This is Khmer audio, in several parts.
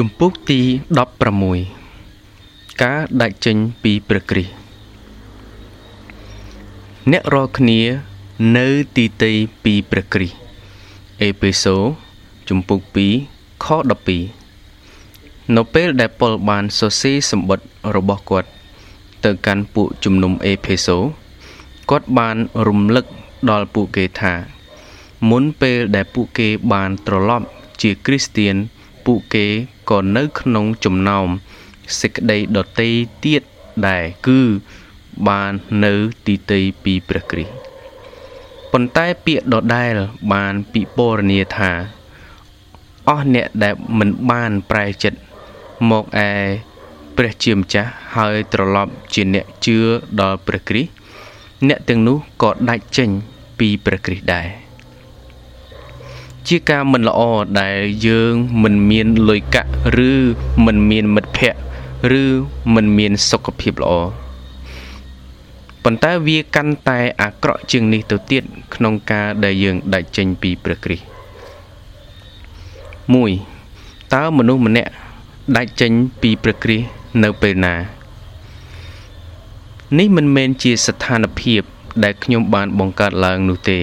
ជំពូកទី16ការដាច់ចេញពីព្រះគ្រីស្ទអ្នករាល់គ្នានៅទីតីពីព្រះគ្រីស្ទអេពេសូជំពូក2ខ12នៅពេលដែលប៉ុលបានសរសេរសម្បត្តិរបស់គាត់ទៅកាន់ពួកជំនុំអេផេសូគាត់បានរំលឹកដល់ពួកគេថា មុនពេលដែលពួកគេបានត្រឡប់ជាគ្រីស្ទៀន ពួកគេក៏នៅក្នុងចំណោមសេចក្តីដតីទៀតដែរគឺបាននៅទីតីពីព្រះគ្រីស្ទប៉ុន្តែពាក្យដដែលបានពិពណ៌នាថាអស់អ្នកដែលមិនបានប្រែចិត្តមកឯព្រះជាម្ចាស់ហើយត្រឡប់ជាអ្នកជឿដល់ព្រះគ្រីស្ទអ្នកទាំងនោះក៏ដាច់ចេញពីព្រះគ្រីស្ទដែរ ជាការមិនល្អដែលយើងមិនមានលុយកាក់ឬមិនមានមិត្តភ័ក្តិឬមិនមានសុខភាពល្អប៉ុន្តែវាកាន់តែអាក្រក់ជាងនេះទៅទៀតក្នុងការដែលយើងដាច់ចេញពីព្រះគ្រីស្ទ1តើមនុស្សម្នាក់ដាច់ចេញពីព្រះគ្រីស្ទនៅពេលណា នេះមិនមែនជាស្ថានភាពដែលខ្ញុំបានបង្កើតឡើងនោះទេ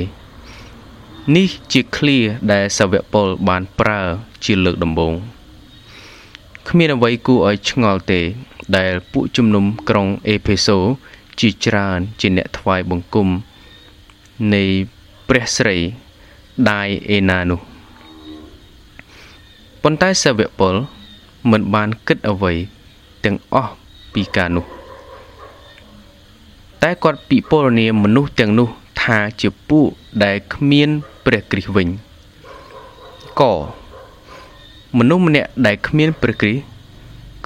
នេះជាឃ្លាដែលសាវកពលបានប្រើជាលើកដំបូងគ្មានអ្វីគួរឲ្យឆ្ងល់ទេ ដែលពួកជំនុំក្រុងអេផេសូជាច្រើនជាអ្នកថ្វាយបង្គំនៃព្រះស្រីដាយអេណានោះប៉ុន្តែសាវកពលមិនបានគិតអ្វីទាំងអស់ពីការនោះ តែគាត់ពិពណ៌នាមនុស្សទាំងនោះថាជាពួកដែលគ្មាន ព្រះគ្រីស្ទវិញកមនុស្សម្នាក់ដែលគ្មានព្រះគ្រីស្ទ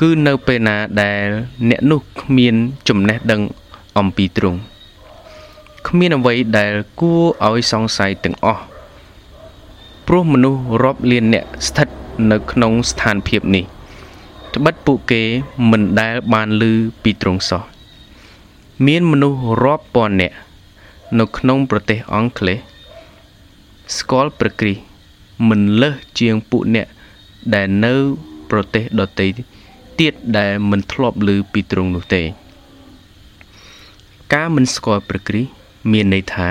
គឺនៅពេលណាដែលអ្នកនោះគ្មានចំណេះដឹងអំពីទ្រង់គ្មានអ្វីដែលគួរឲ្យសង្ស័យទាំងអស់ព្រោះមនុស្សរាប់លានអ្នកស្ថិតនៅក្នុងស្ថានភាពនេះត្បិតពួកគេមិនដែលបានឮពីទ្រង់សោះមានមនុស្សរាប់ពាន់នាក់នៅក្នុងប្រទេសអង់គ្លេស ស្គាល់ព្រះគ្រីស្ទមិនលើសជាងពួកអ្នកដែលនៅប្រទេសដទៃទៀតដែលមិនធ្លាប់ឮពីទ្រង់នោះទេ ការមិនស្គាល់ព្រះគ្រីស្ទមានន័យថា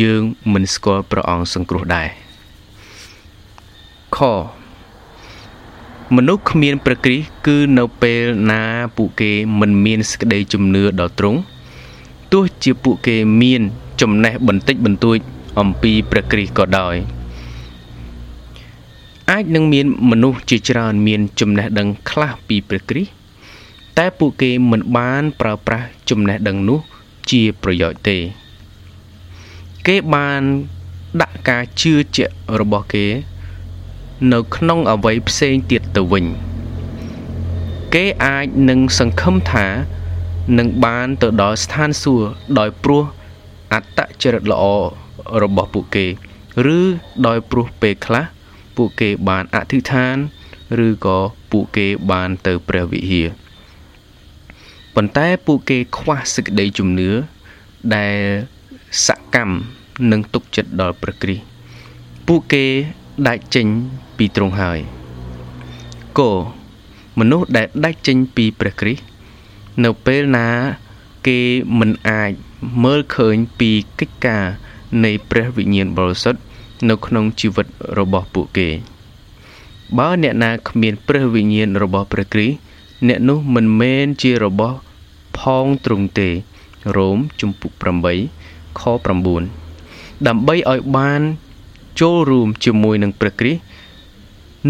យើងមិនស្គាល់ព្រះអង្គសង្គ្រោះដែរខមនុស្សគ្មានព្រះគ្រីស្ទគឺនៅពេលណាពួកគេមិនមានសេចក្តីជំនឿដល់ទ្រង់ទោះជាពួកគេមានចំណេះបន្តិចបន្តួច អំពីព្រះគ្រីស្ទក៏ដោយអាចនឹងមានមនុស្សជាច្រើនមានចំណេះដឹងខ្លះពីព្រះគ្រីស្ទតែពួកគេមិនបានប្រើប្រាស់ចំណេះដឹងនោះជាប្រយោជន៍ទេ គេបានដាក់ការជឿជាក់របស់គេ នៅក្នុងអវ័យផ្សេងទៀតទៅវិញ គេអាចនឹងសង្ឃឹមថានឹងបានទៅដល់ស្ថានសួគ៌ដោយព្រោះអត្តចរិតល្អ របស់ពួកគេ ឬដោយព្រោះពេលខ្លះពួកគេបានអធិដ្ឋាន ឬក៏ពួកគេបានទៅព្រះវិហារប៉ុន្តែពួកគេខ្វះសេចក្តីជំនឿដែលសកម្មនិងទុកចិត្តដល់ព្រះគ្រីស្ទពួកគេដាច់ចេញពីទ្រង់ហើយគោមនុស្សដែលដាច់ចេញពីព្រះគ្រីស្ទនៅពេលណាគេមិនអាចមើលឃើញពីកិច្ចការ នៃព្រះវិញ្ញាណបរិសុទ្ធនៅក្នុងជីវិតរបស់ពួកគេ បើអ្នកណាគ្មានព្រះវិញ្ញាណរបស់ព្រះគ្រីស្ទអ្នកនោះមិនមែនជារបស់ផងទ្រង់ទេរ៉ូមជំពូក8ខ9ដើម្បីឲ្យបានចូលរួមជាមួយនឹងព្រះគ្រីស្ទ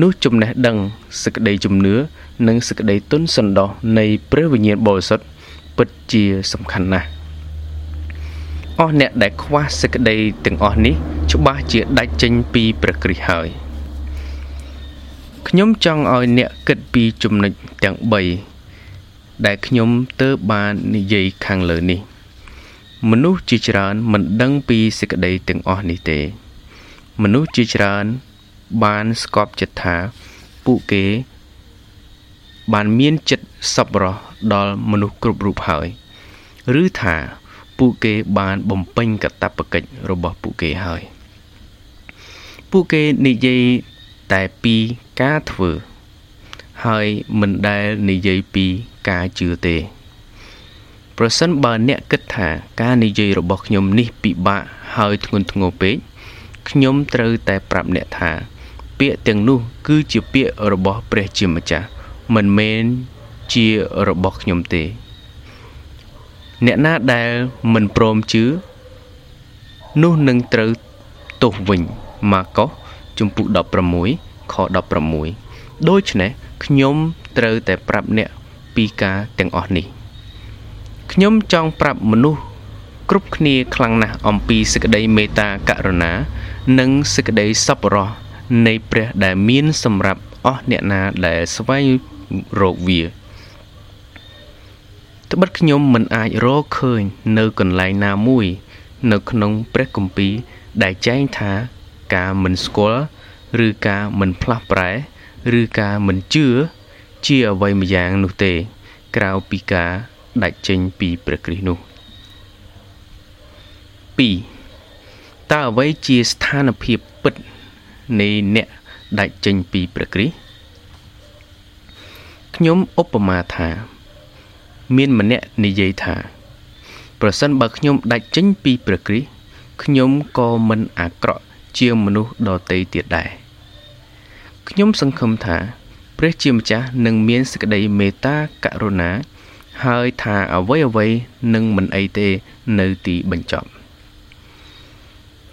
នោះចំណេះដឹងសេចក្តីជំនឿនិងសេចក្តីទុនសន្តោសនៃព្រះវិញ្ញាណបរិសុទ្ធពិតជាសំខាន់ណាស់ អស់អ្នកដែលខ្វះសេចក្តីទាំងអស់នេះ ច្បាស់ជាដាច់ចេញពីព្រះគ្រីស្ទហើយខ្ញុំចង់ឲ្យអ្នកគិតពីចំណុចទាំង3ដែលខ្ញុំទើបបាននិយាយខាងលើនេះ មនុស្សជាច្រើនមិនដឹងពីសេចក្តីទាំងអស់នេះទេ មនុស្សជាច្រើន បានស្កប់ចិត្តថាពួកគេ បានមានចិត្តសប្បុរសដល់មនុស្សគ្រប់រូបហើយ ឬថា ពួកគេបានបំពេញកាតព្វកិច្ចរបស់ពួកគេហើយពួកគេនិយាយតែពីការធ្វើ ហើយមិនដែលនិយាយពីការជឿទេប្រសិនបើអ្នកគិតថាការនិយាយរបស់ខ្ញុំនេះពិបាកហើយធ្ងន់ធ្ងរពេកខ្ញុំត្រូវតែប្រាប់អ្នកថា ពាក្យទាំងនោះគឺជាពាក្យរបស់ព្រះជាម្ចាស់មិនមែនជារបស់ខ្ញុំទេ អ្នកណាដែលមិនព្រមជឿនោះនឹងត្រូវទោសវិញម៉ាកុសជំពូក16ខ16ដូច្នេះខ្ញុំត្រូវតែប្រាប់អ្នកពីការទាំងអស់នេះខ្ញុំចង់ប្រាប់មនុស្សគ្រប់គ្នាខ្លាំងណាស់អំពីសេចក្តីមេត្តាករុណា និងសេចក្តីសប្បុរសនៃព្រះដែលមានសម្រាប់អស់អ្នកណាដែលស្វែងរកវា ត្បិតខ្ញុំមិនអាចរកឃើញនៅកន្លែងណាមួយ នៅក្នុងព្រះគម្ពីរដែលចែងថាការមិនស្គាល់ឬការមិនផ្លាស់ប្រែឬការមិនជឿជាអ្វីម្យ៉ាងនោះទេ ក្រៅពីការដាច់ចេញពីព្រះគ្រីស្ទនោះ2តើអ្វីជាស្ថានភាពពិតនៃអ្នកដាច់ចេញពីព្រះគ្រីស្ទខ្ញុំឧបមាថា មានម្នាក់និយាយថាប្រសិនបើខ្ញុំដាច់ចេញពីព្រះគ្រីស្ទខ្ញុំក៏មិនអាក្រក់ជាងមនុស្សដទៃទៀតដែរខ្ញុំសង្ឃឹមថាព្រះជាម្ចាស់នឹងមានសេចក្តីមេត្តាករុណា ហើយថាអ្វីអ្វីនឹងមិនអីទេនៅទីបញ្ចប់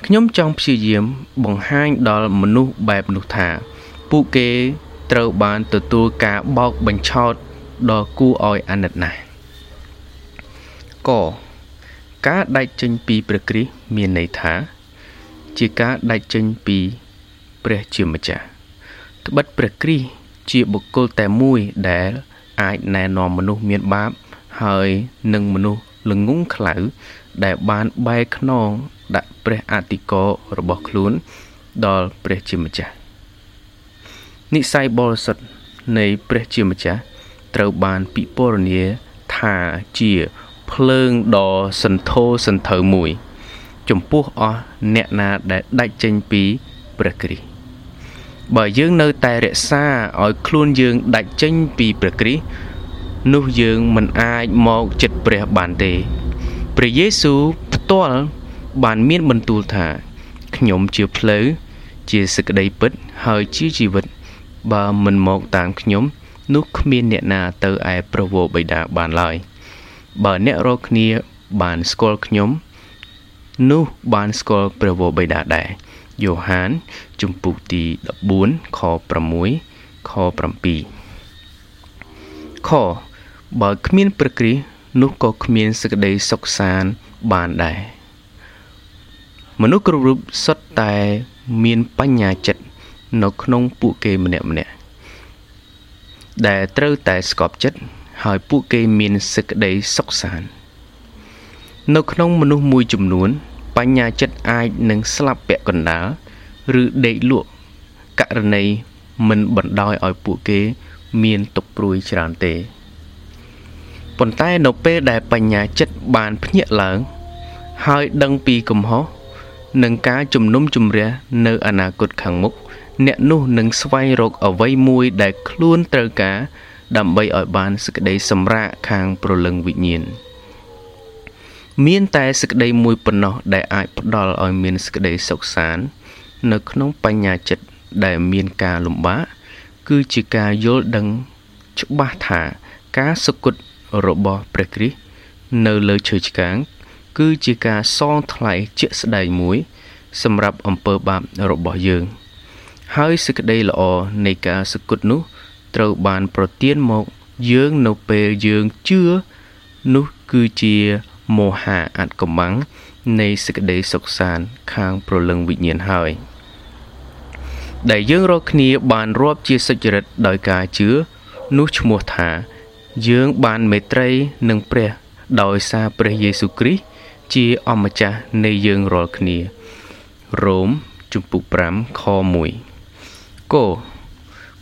ខ្ញុំចង់ព្យាយាមបង្ហាញដល់មនុស្សបែបនោះថា ពួកគេត្រូវបានទទួលការបោកបញ្ឆោត ដ៏គួរឲ្យអាណិតណាស់កការដាច់ចេញពីព្រះគ្រីស្ទមានន័យថា ជាការដាច់ចេញពីព្រះជាម្ចាស់ត្បិតព្រះគ្រីស្ទជាបុគ្គលតែមួយដែលអាចណែនាំមនុស្សមានបាប ហើយនឹងមនុស្សល្ងងខ្លៅ ដែលបានបែកខ្នងដាក់ព្រះអធិកររបស់ខ្លួន ដល់ព្រះជាម្ចាស់និស័យបរិសុទ្ធនៃព្រះជាម្ចាស់ ត្រូវបានពិពណ៌នាថាជាភ្លើងដ៏សន្ធោសន្ធៅមួយ ចំពោះអស់អ្នកណាដែលដាច់ចេញពីព្រះគ្រីស្ទបើយើងនៅតែរក្សាឲ្យខ្លួនយើងដាច់ចេញពីព្រះគ្រីស្ទនោះយើងមិនអាចមកចិត្តព្រះបានទេព្រះយេស៊ូវផ្ទាល់បានមានបន្ទូលថាខ្ញុំជាផ្លូវជាសេចក្តីពិតហើយជាជីវិត បើមិនមកតាមខ្ញុំ នោះគ្មានអ្នកណាទៅឯព្រះវរបិតាបានឡើយបើអ្នករកគ្នាបានស្គាល់ខ្ញុំ នោះបានស្គាល់ព្រះវរបិតាដែរយ៉ូហានជំពូកទី14ខ6ខ7ខបើគ្មានព្រះគ្រីស្ទនោះក៏គ្មានសេចក្តីសុខសាន្តបានដែរមនុស្សគ្រប់រូបសុទ្ធតែមានបញ្ញាចិត្តនៅក្នុងពួកគេម្នាក់ម្នាក់ ដែលត្រូវតែស្កប់ចិត្តហើយពួកគេមានសេចក្តីសុខសាន្តនៅក្នុងមនុស្សមួយចំនួន បញ្ញាចិត្តអាចនឹងស្លាប់ពាក់កណ្ដាលឬដេកលក់ករណីមិនបណ្ដោយឲ្យពួកគេ មានទុកព្រួយច្រើនទេប៉ុន្តែនៅពេលដែលបញ្ញាចិត្តបានភ្ញាក់ឡើង ហើយដឹងពីកំហុសនិងការជំនុំជម្រះនៅអនាគតខាងមុខ អ្នកនោះនឹងស្វែងរកអ្វីមួយដែលខ្លួនត្រូវការ ដើម្បីឲ្យបានសេចក្តីសម្រាកខាងព្រលឹងវិញ្ញាណមានតែសេចក្តីមួយប៉ុណ្ណោះដែលអាចផ្ដល់ឲ្យមានសេចក្តីសុខសាន្តនៅក្នុងបញ្ញាចិត្តដែលមានការលំបាកគឺជាការយល់ដឹងច្បាស់ថាការសុគតរបស់ព្រះគ្រីស្ទនៅលើឈើឆ្កាង គឺជាការសងថ្លៃជាក់ស្ដែងមួយ សម្រាប់អំពើបាបរបស់យើង ហើយសេចក្តីល្អនៃការសគត់នោះ ត្រូវបានប្រទានមកយើងនៅពេលយើងជឿនោះគឺជាមោហៈអត្តកំបាំងនៃសេចក្តីសុខសាន្តខាងព្រលឹងវិញ្ញាណហើយ ដែលយើងរកគ្នាបានរាប់ជាសុចរិតដោយការជឿនោះឈ្មោះថា យើងបានមេត្រីនឹងព្រះដោយសារព្រះយេស៊ូវគ្រីស្ទជាអម្ចាស់នៃយើងរាល់គ្នារ៉ូមជំពូក5ខ1 គោ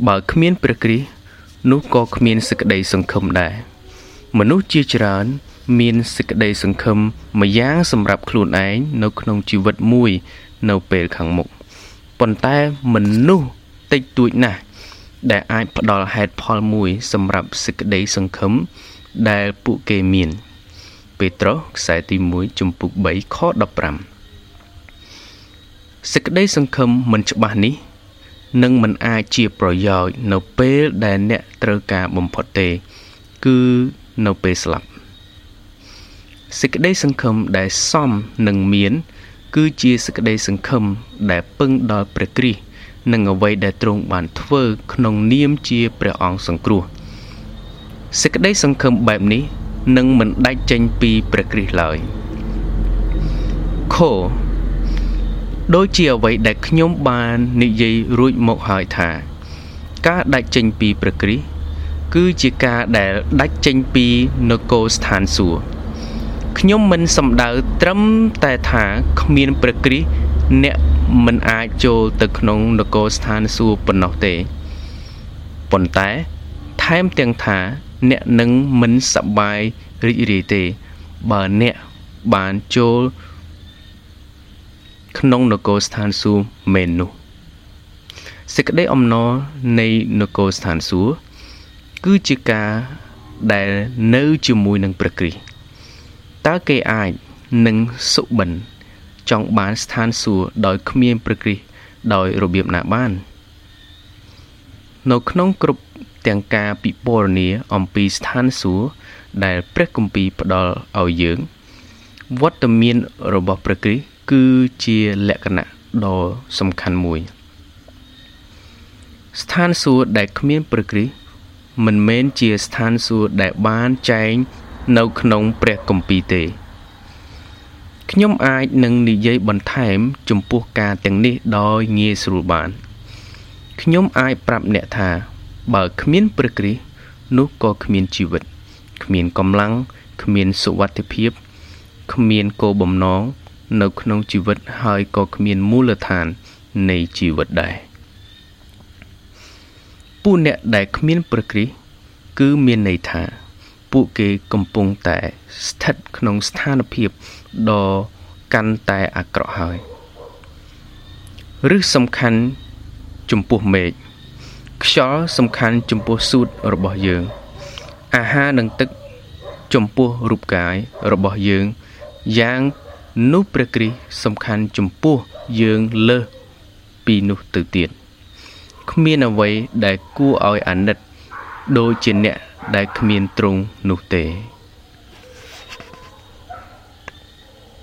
បើគ្មានព្រះគ្រីស្ទនោះក៏គ្មានសេចក្តីសង្ឃឹមដែរមនុស្សជាច្រើន មានសេចក្តីសង្ឃឹមម្យ៉ាងសម្រាប់ខ្លួនឯងនៅក្នុងជីវិតមួយ នៅពេលខាងមុខប៉ុន្តែមនុស្សតិចតួចណាស់ដែលអាចផ្ដល់ហេតុផលមួយសម្រាប់សេចក្តីសង្ឃឹមដែលពួកគេមានពេត្រុសខ្សែទី1ជំពូក3ខ15សេចក្តីសង្ឃឹមមិនច្បាស់នេះ នឹងមិនអាចជាប្រយោជន៍នៅពេលដែលអ្នកត្រូវការបំផុតទេ គឺនៅពេលស្លាប់សេចក្តីសង្ឃឹមដែលសមនឹងមាន គឺជាសេចក្តីសង្ឃឹមដែលពឹងដល់ព្រះគ្រីស្ទនិងអ្វីដែលទ្រង់បានធ្វើក្នុងនាមជាព្រះអង្គសង្គ្រោះសេចក្តីសង្ឃឹមបែបនេះនឹងមិនដាច់ចេញពីព្រះគ្រីស្ទឡើយខ ដូចជាអ្វីដែលខ្ញុំបាននិយាយរួចមកហើយថា ការដាច់ចេញពីព្រះគ្រីស្ទគឺជាការដែលដាច់ចេញពីនគរស្ថានសួគ៌ខ្ញុំមិនសំដៅត្រឹមតែថាគ្មានព្រះគ្រីស្ទអ្នកមិនអាចចូលទៅក្នុងនគរស្ថានសួគ៌ប៉ុណ្ណោះទេប៉ុន្តែថែមទាំងថា អ្នកនឹងមិនសប្បាយរីករាយទេ បើអ្នកបានចូល ក្នុងនគរស្ថានសួគ៌មែននោះសេចក្តីអំណរនៃនគរស្ថានសួគ៌គឺជាការដែលនៅជាមួយនឹងព្រះគ្រីស្ទតើគេអាចនឹងសុបិនចង់បានស្ថានសួគ៌ដោយគ្មានព្រះគ្រីស្ទដោយរបៀបណាបាន នៅក្នុងគ្រប់ទាំងការពិពណ៌នាអំពីស្ថានសួគ៌ដែលព្រះគម្ពីរផ្ដល់ឲ្យយើងវត្តមានរបស់ព្រះគ្រីស្ទ គឺជាលក្ខណៈដ៏សំខាន់មួយ ស្ថានសួគ៌ដែលគ្មានព្រះគ្រីស្ទមិនមែនជាស្ថានសួគ៌ដែលបានចែងនៅក្នុងព្រះគម្ពីរទេខ្ញុំអាចនឹងនិយាយបន្ថែម ចំពោះការទាំងនេះដោយងាយស្រួលបានខ្ញុំអាចប្រាប់អ្នកថា បើគ្មានព្រះគ្រីស្ទនោះក៏គ្មានជីវិត គ្មានកម្លាំងគ្មានសុវត្ថិភាព គ្មានគោលបំណង នៅក្នុងជីវិតហើយក៏គ្មានមូលដ្ឋាននៃជីវិតដែរពួកអ្នកដែលគ្មានព្រះគ្រីស្ទគឺមានន័យថា ពួកគេកំពុងតែស្ថិតក្នុងស្ថានភាពដ៏កាន់តែអាក្រក់ហើយឬសំខាន់ចំពោះមេឃខ្យល់សំខាន់ចំពោះសួតរបស់យើង អាហារនិងទឹកចំពោះរូបកាយរបស់យើងយ៉ាង នោះព្រះគ្រីស្ទសំខាន់ចំពោះយើងលើសពីនោះទៅទៀតគ្មានអ្វីដែលគួរឲ្យអាណិត ដូចជាអ្នកដែលគ្មានទ្រង់នោះទេ